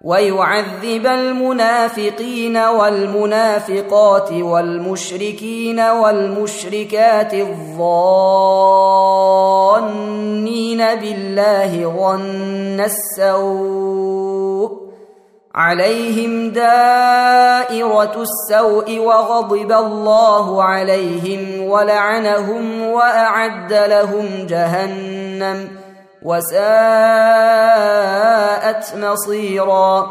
ويعذب المنافقين والمنافقات والمشركين والمشركات الظانين بالله ظن السوء عليهم دائرة السوء وغضب الله عليهم ولعنهم وأعد لهم جهنم وساءت مصيرا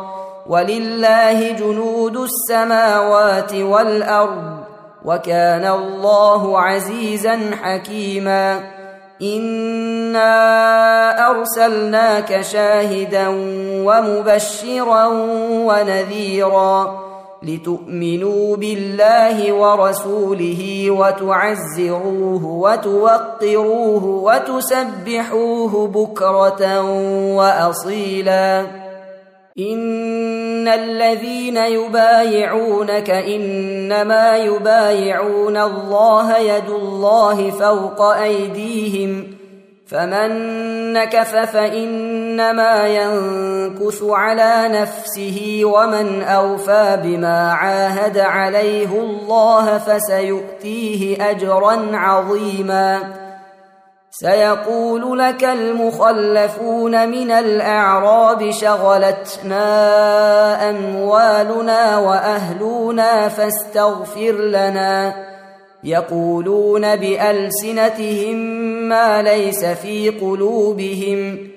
ولله جنود السماوات والأرض وكان الله عزيزا حكيما إنا أرسلناك شاهدا ومبشرا ونذيرا لتؤمنوا بالله ورسوله وتعزروه وتوقروه وتسبحوه بكرة وأصيلا. إن الذين يبايعونك إنما يبايعون الله يد الله فوق أيديهم فمن نكث فانما ينكث على نفسه ومن أوفى بما عاهد عليه الله فسيؤتيه أجرا عظيما. سيقول لك المخلفون من الأعراب شغلتنا أموالنا وأهلنا فاستغفر لنا. يقولون بألسنتهم ما ليس في قلوبهم.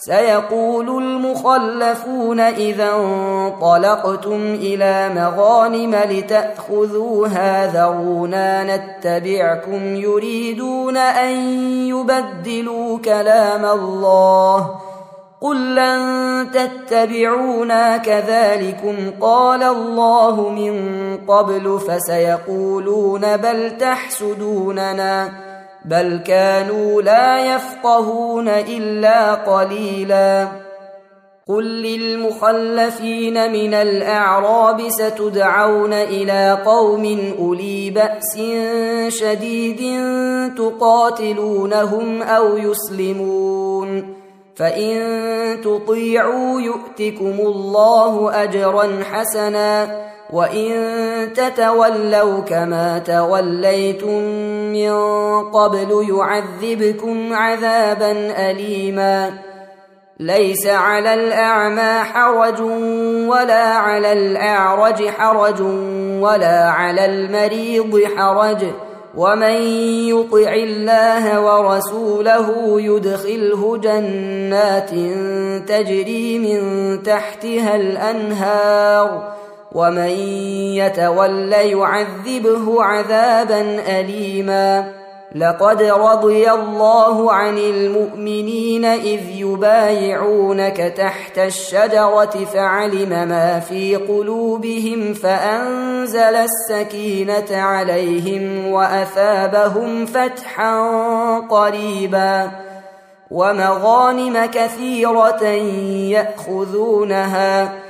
سيقول المخلفون إذا انطلقتم إلى مغانم لتأخذوها ذرونا نتبعكم يريدون أن يبدلوا كلام الله قل لن تتبعونا كذلكم قال الله من قبل فسيقولون بل تحسدوننا بل كانوا لا يفقهون الا قليلا قل للمخلفين من الاعراب ستدعون إلى قوم اولي باس شديد تقاتلونهم أو يسلمون فان تطيعوا يؤتكم الله اجرا حسنا وان تتولوا كما توليتم من قبل يعذبكم عذابا اليما ليس على الاعمى حرج ولا على الاعرج حرج ولا على المريض حرج ومن يطع الله ورسوله يدخله جنات تجري من تحتها الانهار ومن يتول يعذبه عذابا اليما. لقد رضي الله عن المؤمنين إذ يبايعونك تحت الشجرة فعلم ما في قلوبهم فأنزل السكينة عليهم وأثابهم فتحا قريبا. ومغانم كثيرة يأخذونها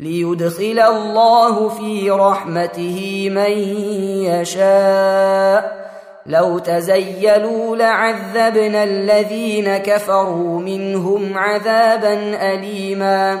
ليدخل الله في رحمته من يشاء. لو تزيلوا لعذبنا الذين كفروا منهم عذابا اليما.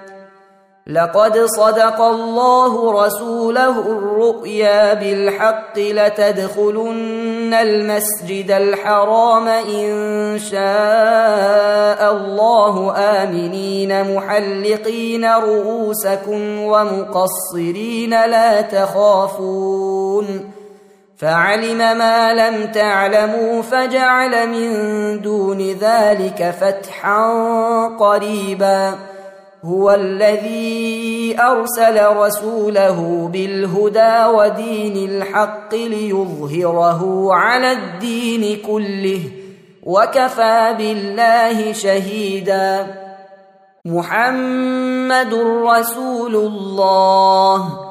لقد صدق الله رسوله الرؤيا بالحق لتدخلن المسجد الحرام إن شاء الله آمنين محلقين رؤوسكم ومقصرين لا تخافون فعلم ما لم تعلموا فجعل من دون ذلك فتحا قريبا هو الذي أرسل رسوله بالهدى ودين الحق ليظهره على الدين كله وكفى بالله شهيدا. محمد رسول الله.